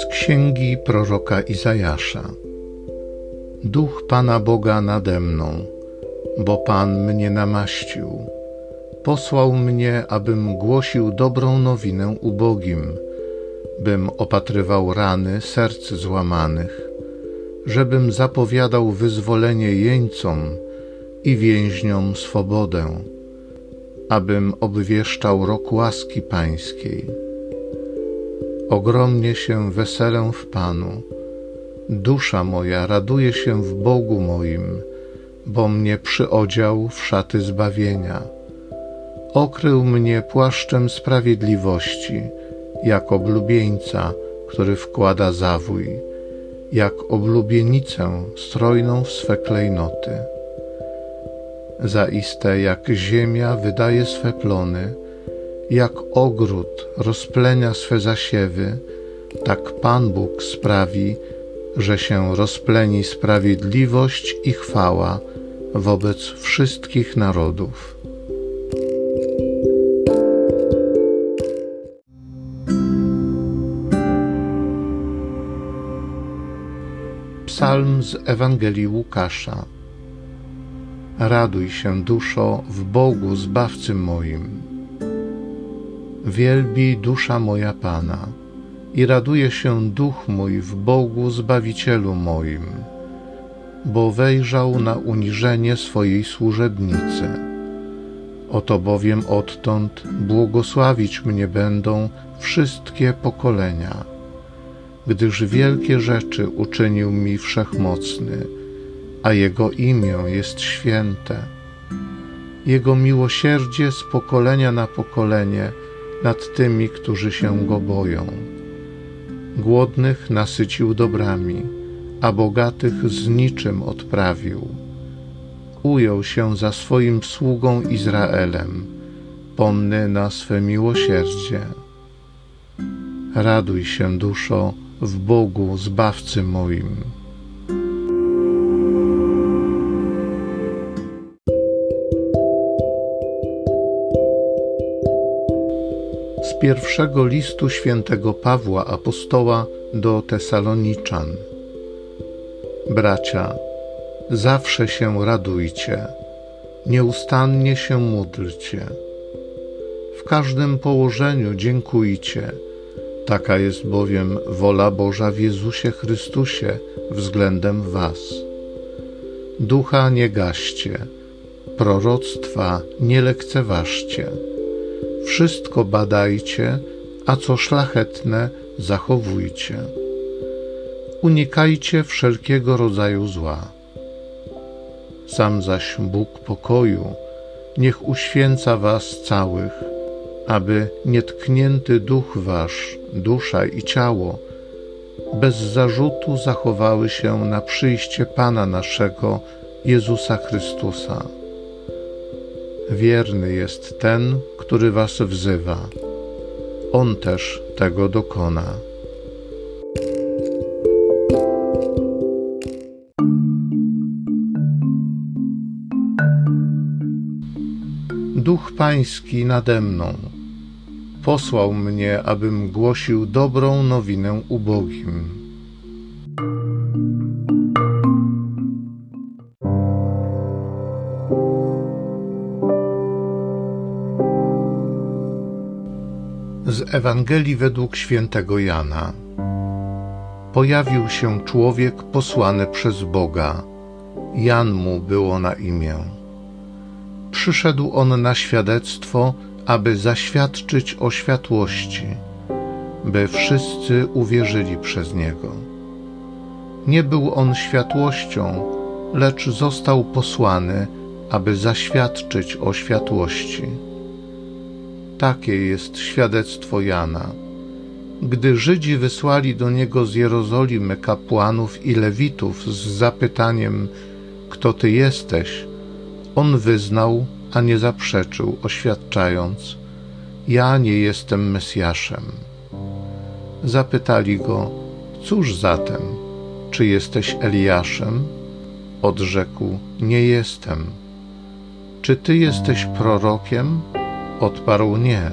Z księgi proroka Izajasza. Duch Pana Boga nade mną, bo Pan mnie namaścił. Posłał mnie, abym głosił dobrą nowinę ubogim, bym opatrywał rany serc złamanych, żebym zapowiadał wyzwolenie jeńcom i więźniom swobodę, abym obwieszczał rok łaski pańskiej Ogromnie się weselę w Panu. Dusza moja raduje się w Bogu moim, bo mnie przyodział w szaty zbawienia. Okrył mnie płaszczem sprawiedliwości, jak oblubieńca, który wkłada zawój, jak oblubienicę strojną w swe klejnoty. Zaiste jak ziemia wydaje swe plony, jak ogród rozplenia swe zasiewy, tak Pan Bóg sprawi, że się rozpleni sprawiedliwość i chwała wobec wszystkich narodów. Psalm z Ewangelii Łukasza. Raduj się, duszo, w Bogu Zbawcy moim Wielbi dusza moja Pana i raduje się duch mój w Bogu Zbawicielu moim, bo wejrzał na uniżenie swojej służebnicy. Oto bowiem odtąd błogosławić mnie będą wszystkie pokolenia, gdyż wielkie rzeczy uczynił mi wszechmocny, a Jego imię jest święte. Jego miłosierdzie z pokolenia na pokolenie – nad tymi, którzy się go boją. Głodnych nasycił dobrami, a bogatych z niczym odprawił. Ujął się za swoim sługą Izraelem, pomny na swe miłosierdzie. Raduj się, duszo, w Bogu, Zbawcy moim. Pierwszego listu świętego Pawła apostoła do Tesaloniczan. Bracia, zawsze się radujcie, nieustannie się módlcie. W każdym położeniu dziękujcie. Taka jest bowiem wola Boża w Jezusie Chrystusie względem Was. Ducha nie gaście, proroctwa nie lekceważcie wszystko badajcie, a co szlachetne zachowujcie. Unikajcie wszelkiego rodzaju zła. Sam zaś Bóg pokoju niech uświęca was całych, aby nietknięty duch wasz, dusza i ciało bez zarzutu zachowały się na przyjście Pana naszego Jezusa Chrystusa. Wierny jest ten, który was wzywa. On też tego dokona. Duch Pański nade mną posłał mnie, abym głosił dobrą nowinę ubogim Ewangelii według świętego Jana. Pojawił się człowiek posłany przez Boga. Jan mu było na imię. Przyszedł on na świadectwo, aby zaświadczyć o światłości, by wszyscy uwierzyli przez niego. Nie był on światłością, lecz został posłany, aby zaświadczyć o światłości takie jest świadectwo Jana. Gdy Żydzi wysłali do niego z Jerozolimy kapłanów i lewitów z zapytaniem: Kto ty jesteś? On wyznał, a nie zaprzeczył, oświadczając: Ja nie jestem Mesjaszem. Zapytali go: Cóż zatem? Czy jesteś Eliaszem? Odrzekł: Nie jestem. Czy ty jesteś prorokiem? Odparł nie.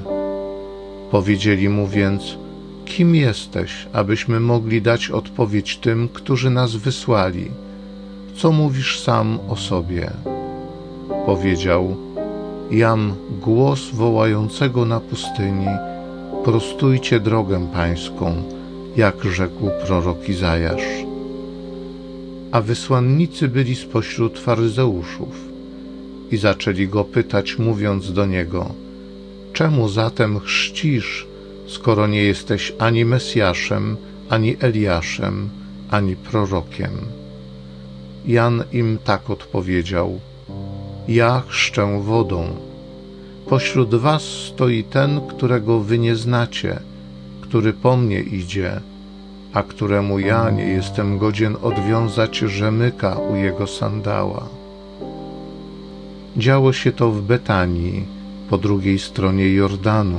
Powiedzieli mu więc: Kim jesteś, abyśmy mogli dać odpowiedź tym, którzy nas wysłali? Co mówisz sam o sobie? Powiedział: Jam głos wołającego na pustyni: Prostujcie drogę pańską, jak rzekł prorok Izajasz. A wysłannicy byli spośród faryzeuszów i zaczęli go pytać, mówiąc do niego: Czemu zatem chrzcisz, skoro nie jesteś ani Mesjaszem, ani Eliaszem, ani prorokiem? Jan im tak odpowiedział: Ja chrzczę wodą. Pośród was stoi ten, którego wy nie znacie, który po mnie idzie, a któremu ja nie jestem godzien odwiązać rzemyka u jego sandała. Działo się to w Betanii, po drugiej stronie Jordanu,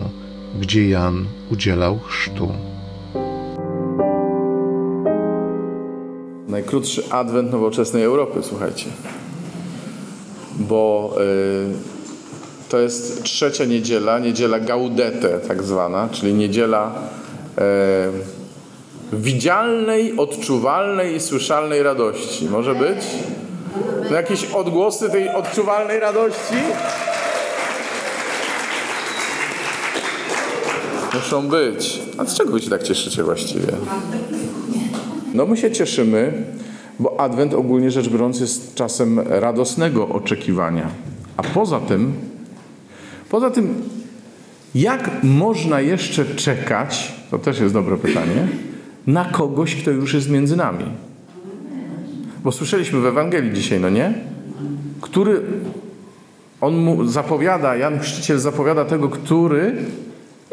gdzie Jan udzielał chrztu. Najkrótszy adwent nowoczesnej Europy, słuchajcie. Bo y, to jest trzecia niedziela, niedziela Gaudete tak zwana, czyli niedziela y, widzialnej, odczuwalnej i słyszalnej radości. Może być? No jakieś odgłosy tej odczuwalnej radości? Muszą być. A z czego wy się tak cieszycie właściwie? No my się cieszymy, bo Adwent ogólnie rzecz biorąc jest czasem radosnego oczekiwania. A poza tym, poza tym, jak można jeszcze czekać, to też jest dobre pytanie, na kogoś, kto już jest między nami? Bo słyszeliśmy w Ewangelii dzisiaj, no nie? Który on mu zapowiada, Jan Chrzciciel zapowiada tego, który,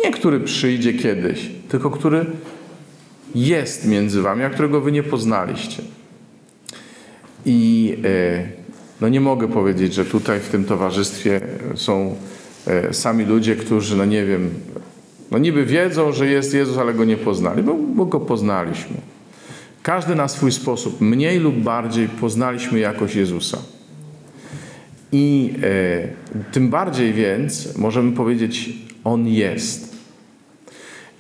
nie który przyjdzie kiedyś, tylko który jest między wami, a którego wy nie poznaliście. I e, no nie mogę powiedzieć, że tutaj w tym towarzystwie są e, sami ludzie, którzy, no nie wiem, no niby wiedzą, że jest Jezus, ale go nie poznali, bo, bo go poznaliśmy. Każdy na swój sposób, mniej lub bardziej poznaliśmy jakoś Jezusa. I e, tym bardziej więc możemy powiedzieć, On jest.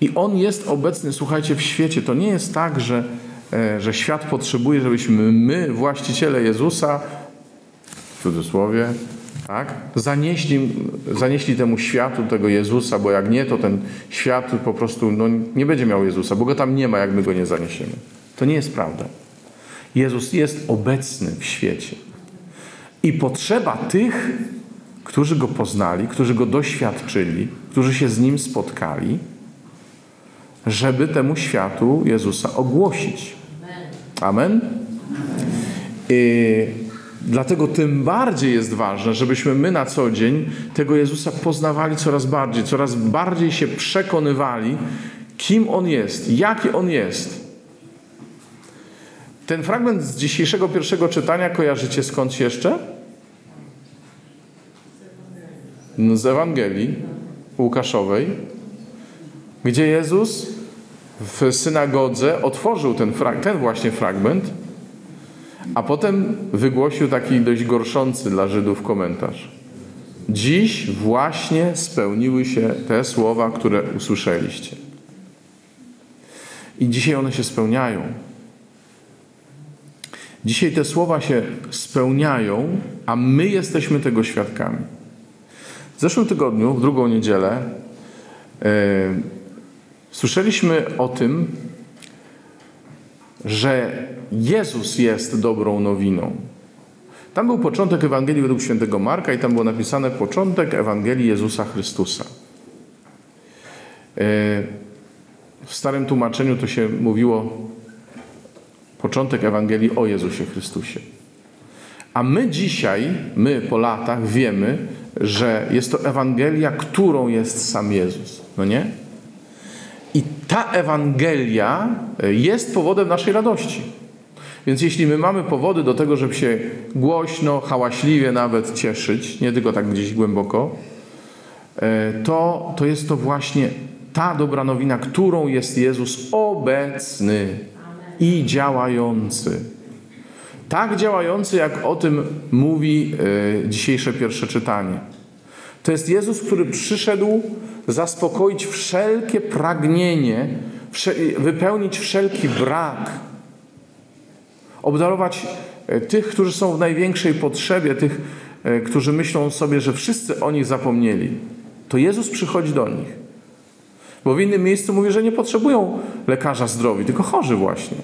I On jest obecny, słuchajcie, w świecie. To nie jest tak, że, e, że świat potrzebuje, żebyśmy my, właściciele Jezusa, w cudzysłowie, tak, zanieśli, zanieśli temu światu tego Jezusa, bo jak nie, to ten świat po prostu no, nie będzie miał Jezusa, bo go tam nie ma, jak my go nie zaniesiemy. To nie jest prawda. Jezus jest obecny w świecie. I potrzeba tych, którzy go poznali, którzy go doświadczyli, którzy się z nim spotkali, żeby temu światu Jezusa ogłosić. Amen. I dlatego tym bardziej jest ważne, żebyśmy my na co dzień tego Jezusa poznawali coraz bardziej, coraz bardziej się przekonywali, kim On jest, jaki On jest. Ten fragment z dzisiejszego pierwszego czytania kojarzycie skądś jeszcze? No, z Ewangelii Łukaszowej, gdzie Jezus w synagodze otworzył ten, ten właśnie fragment, a potem wygłosił taki dość gorszący dla Żydów komentarz. Dziś właśnie spełniły się te słowa, które usłyszeliście. I dzisiaj one się spełniają. Dzisiaj te słowa się spełniają, a my jesteśmy tego świadkami. W zeszłym tygodniu, w drugą niedzielę, yy, słyszeliśmy o tym, że Jezus jest dobrą nowiną. Tam był początek Ewangelii według świętego Marka i tam było napisane początek Ewangelii Jezusa Chrystusa. Yy, w starym tłumaczeniu to się mówiło początek Ewangelii o Jezusie Chrystusie. A my dzisiaj, my po latach wiemy, że jest to Ewangelia, którą jest sam Jezus. No nie? I ta Ewangelia jest powodem naszej radości. Więc jeśli my mamy powody do tego, żeby się głośno, hałaśliwie nawet cieszyć, nie tylko tak gdzieś głęboko, to, to jest to właśnie ta dobra nowina, którą jest Jezus obecny i działający. Tak działający, jak o tym mówi y, dzisiejsze pierwsze czytanie. To jest Jezus, który przyszedł zaspokoić wszelkie pragnienie, wypełnić wszelki brak, obdarować e, tych, którzy są w największej potrzebie, tych, e, którzy myślą sobie, że wszyscy o nich zapomnieli. To Jezus przychodzi do nich. Bo w innym miejscu mówi, że nie potrzebują lekarza zdrowi, tylko chorzy właśnie.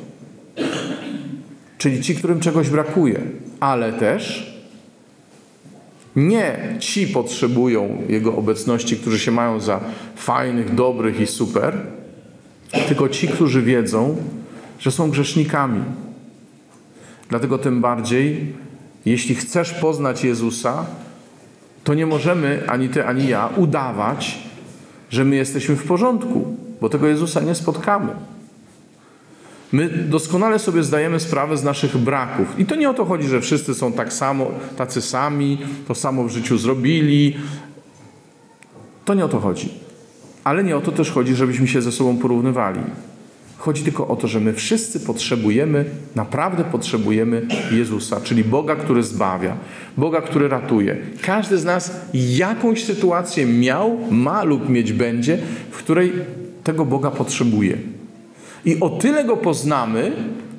Czyli ci, którym czegoś brakuje, ale też nie ci potrzebują Jego obecności, którzy się mają za fajnych, dobrych i super, tylko ci, którzy wiedzą, że są grzesznikami. Dlatego tym bardziej, jeśli chcesz poznać Jezusa, to nie możemy ani ty, ani ja udawać, że my jesteśmy w porządku, bo tego Jezusa nie spotkamy. My doskonale sobie zdajemy sprawę z naszych braków. I to nie o to chodzi, że wszyscy są tak samo, tacy sami, to samo w życiu zrobili. To nie o to chodzi. Ale nie o to też chodzi, żebyśmy się ze sobą porównywali. Chodzi tylko o to, że my wszyscy potrzebujemy, naprawdę potrzebujemy Jezusa, czyli Boga, który zbawia, Boga, który ratuje. Każdy z nas jakąś sytuację miał, ma lub mieć będzie, w której tego Boga potrzebuje. I o tyle go poznamy,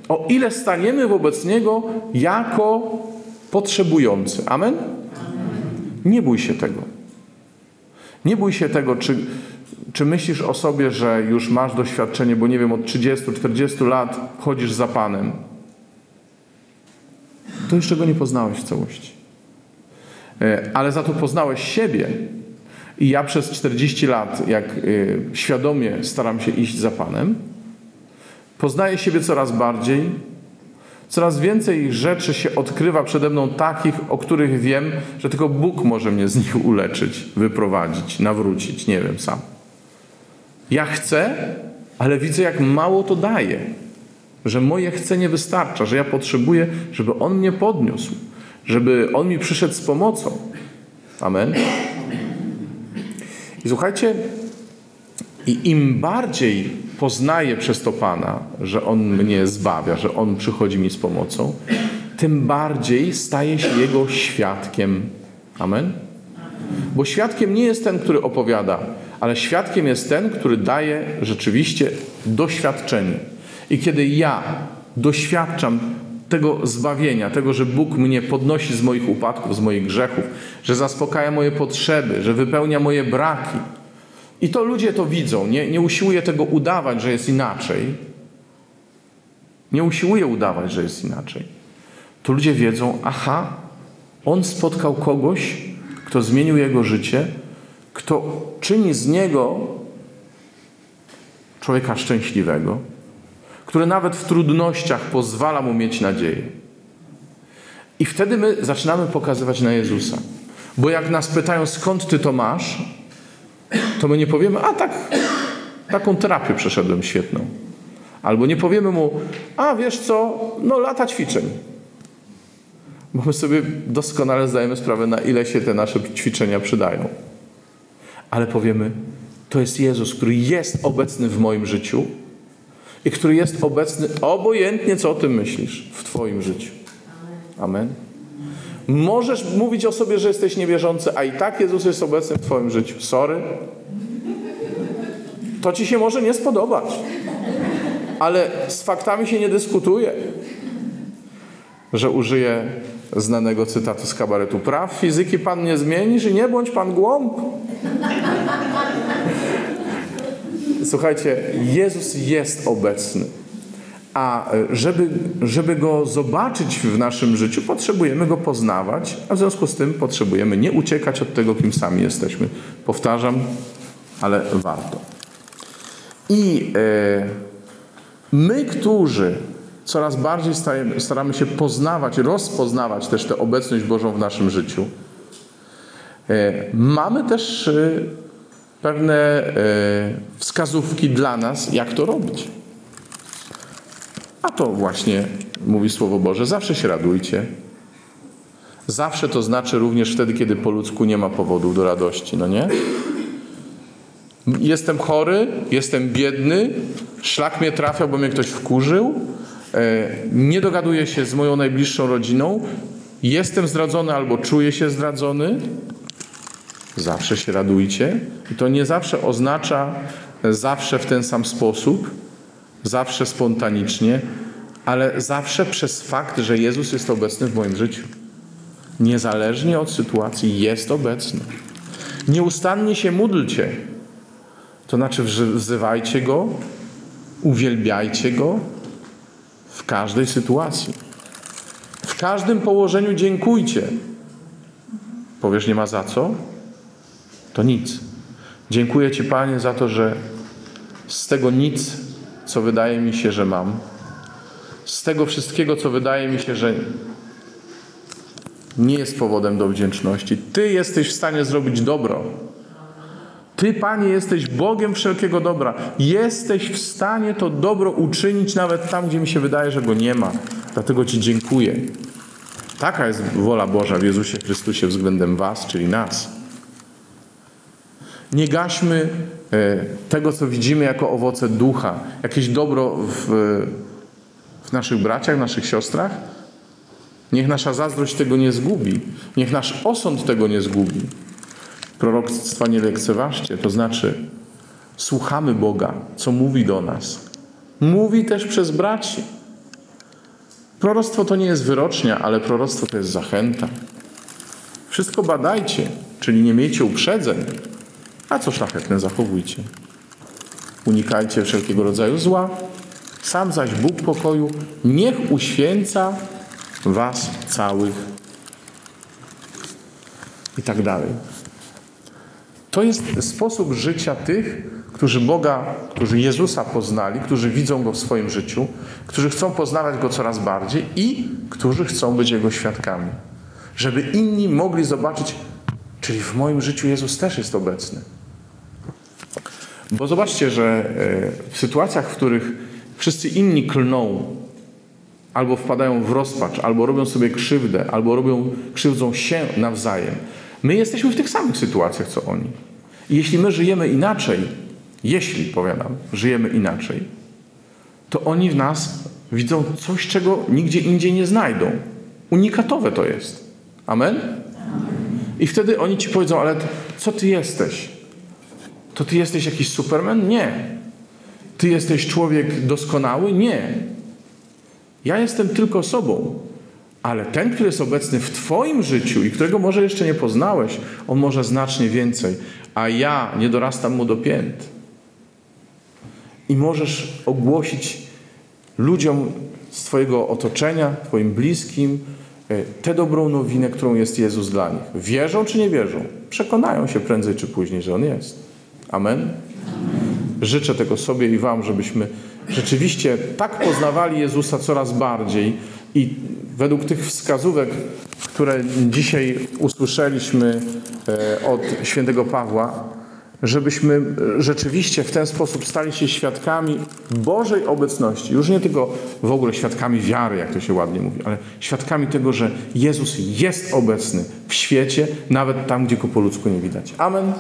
o ile staniemy wobec niego jako potrzebujący. Amen? Nie bój się tego. Nie bój się tego, czy, czy myślisz o sobie, że już masz doświadczenie, bo nie wiem, od 30-40 lat chodzisz za Panem. To jeszcze go nie poznałeś w całości. E, ale za to poznałeś siebie. I ja przez 40 lat, jak e, świadomie staram się iść za Panem, Poznaję siebie coraz bardziej, coraz więcej rzeczy się odkrywa przede mną takich, o których wiem, że tylko Bóg może mnie z nich uleczyć, wyprowadzić, nawrócić, nie wiem sam. Ja chcę, ale widzę, jak mało to daje. Że moje chce nie wystarcza, że ja potrzebuję, żeby On mnie podniósł, żeby On mi przyszedł z pomocą. Amen. I słuchajcie, i im bardziej poznaję przez to Pana, że On mnie zbawia, że On przychodzi mi z pomocą, tym bardziej staję się Jego świadkiem. Amen? Bo świadkiem nie jest ten, który opowiada, ale świadkiem jest ten, który daje rzeczywiście doświadczenie. I kiedy ja doświadczam tego zbawienia, tego, że Bóg mnie podnosi z moich upadków, z moich grzechów, że zaspokaja moje potrzeby, że wypełnia moje braki, i to ludzie to widzą. Nie, nie usiłuje tego udawać, że jest inaczej. Nie usiłuje udawać, że jest inaczej. To ludzie wiedzą, aha, on spotkał kogoś, kto zmienił jego życie, kto czyni z niego człowieka szczęśliwego, który nawet w trudnościach pozwala mu mieć nadzieję. I wtedy my zaczynamy pokazywać na Jezusa. Bo jak nas pytają, skąd ty to masz, to my nie powiemy, a tak, taką terapię przeszedłem świetną. Albo nie powiemy mu, a wiesz co, no lata ćwiczeń. Bo my sobie doskonale zdajemy sprawę, na ile się te nasze ćwiczenia przydają. Ale powiemy, to jest Jezus, który jest obecny w moim życiu i który jest obecny obojętnie, co o tym myślisz w Twoim życiu. Amen. Możesz mówić o sobie, że jesteś niewierzący, a i tak Jezus jest obecny w Twoim życiu. Sorry. To Ci się może nie spodobać, ale z faktami się nie dyskutuje. Że użyję znanego cytatu z kabaretu. Praw fizyki Pan nie zmienisz i nie bądź Pan głąb. Słuchajcie, Jezus jest obecny. A e, żeby, żeby go zobaczyć w naszym życiu, potrzebujemy go poznawać, a w związku z tym potrzebujemy nie uciekać od tego, kim sami jesteśmy. Powtarzam, ale warto. I e, my, którzy coraz bardziej staramy się poznawać, rozpoznawać też tę obecność Bożą w naszym życiu, e, mamy też pewne wskazówki dla nas, jak to robić. A to właśnie mówi Słowo Boże. Zawsze się radujcie. Zawsze to znaczy również wtedy, kiedy po ludzku nie ma powodów do radości, no nie? Jestem chory, jestem biedny, szlak mnie trafia, bo mnie ktoś wkurzył, e, nie dogaduję się z moją najbliższą rodziną, jestem zdradzony albo czuję się zdradzony. Zawsze się radujcie. I to nie zawsze oznacza zawsze w ten sam sposób, zawsze spontanicznie, ale zawsze przez fakt, że Jezus jest obecny w moim życiu. Niezależnie od sytuacji jest obecny. Nieustannie się módlcie. To znaczy wzywajcie Go, uwielbiajcie Go w każdej sytuacji. W każdym położeniu dziękujcie. Powiesz, nie ma za co? To nic. Dziękuję Ci, Panie, za to, że z tego nic, co wydaje mi się, że mam, z tego wszystkiego, co wydaje mi się, że nie jest powodem do wdzięczności, Ty jesteś w stanie zrobić dobro. Ty, Panie, jesteś Bogiem wszelkiego dobra. Jesteś w stanie to dobro uczynić nawet tam, gdzie mi się wydaje, że go nie ma. Dlatego Ci dziękuję. Taka jest wola Boża w Jezusie Chrystusie względem Was, czyli nas. Nie gaśmy e, tego, co widzimy jako owoce ducha, jakieś dobro w, w naszych braciach, naszych siostrach. Niech nasza zazdrość tego nie zgubi. Niech nasz osąd tego nie zgubi. Proroctwa nie lekceważcie, to znaczy słuchamy Boga, co mówi do nas. Mówi też przez braci. Proroctwo to nie jest wyrocznia, ale proroctwo to jest zachęta. Wszystko badajcie, czyli nie miejcie uprzedzeń, a co szlachetne zachowujcie. Unikajcie wszelkiego rodzaju zła, sam zaś Bóg pokoju niech uświęca was całych. I tak dalej. To jest sposób życia tych, którzy Boga, którzy Jezusa poznali, którzy widzą Go w swoim życiu, którzy chcą poznawać Go coraz bardziej i którzy chcą być Jego świadkami. Żeby inni mogli zobaczyć, czyli w moim życiu Jezus też jest obecny. Bo zobaczcie, że e, w sytuacjach, w których wszyscy inni klną, albo wpadają w rozpacz, albo robią sobie krzywdę, albo robią, krzywdzą się nawzajem, my jesteśmy w tych samych sytuacjach, co oni. I jeśli my żyjemy inaczej, jeśli, powiadam, żyjemy inaczej, to oni w nas widzą coś, czego nigdzie indziej nie znajdą. Unikatowe to jest. Amen? I wtedy oni ci powiedzą, ale co ty jesteś? To ty jesteś jakiś superman? Nie. Ty jesteś człowiek doskonały? Nie. Ja jestem tylko sobą. Ale ten, który jest obecny w Twoim życiu i którego może jeszcze nie poznałeś, on może znacznie więcej, a ja nie dorastam mu do pięt. I możesz ogłosić ludziom z Twojego otoczenia, Twoim bliskim, e, tę dobrą nowinę, którą jest Jezus dla nich. Wierzą czy nie wierzą? Przekonają się prędzej czy później, że On jest. Amen? Życzę tego sobie i Wam, żebyśmy rzeczywiście tak poznawali Jezusa coraz bardziej i według tych wskazówek, które dzisiaj usłyszeliśmy e, od świętego Pawła, żebyśmy rzeczywiście w ten sposób stali się świadkami Bożej obecności. Już nie tylko w ogóle świadkami wiary, jak to się ładnie mówi, ale świadkami tego, że Jezus jest obecny w świecie, nawet tam, gdzie go po ludzku nie widać. Amen.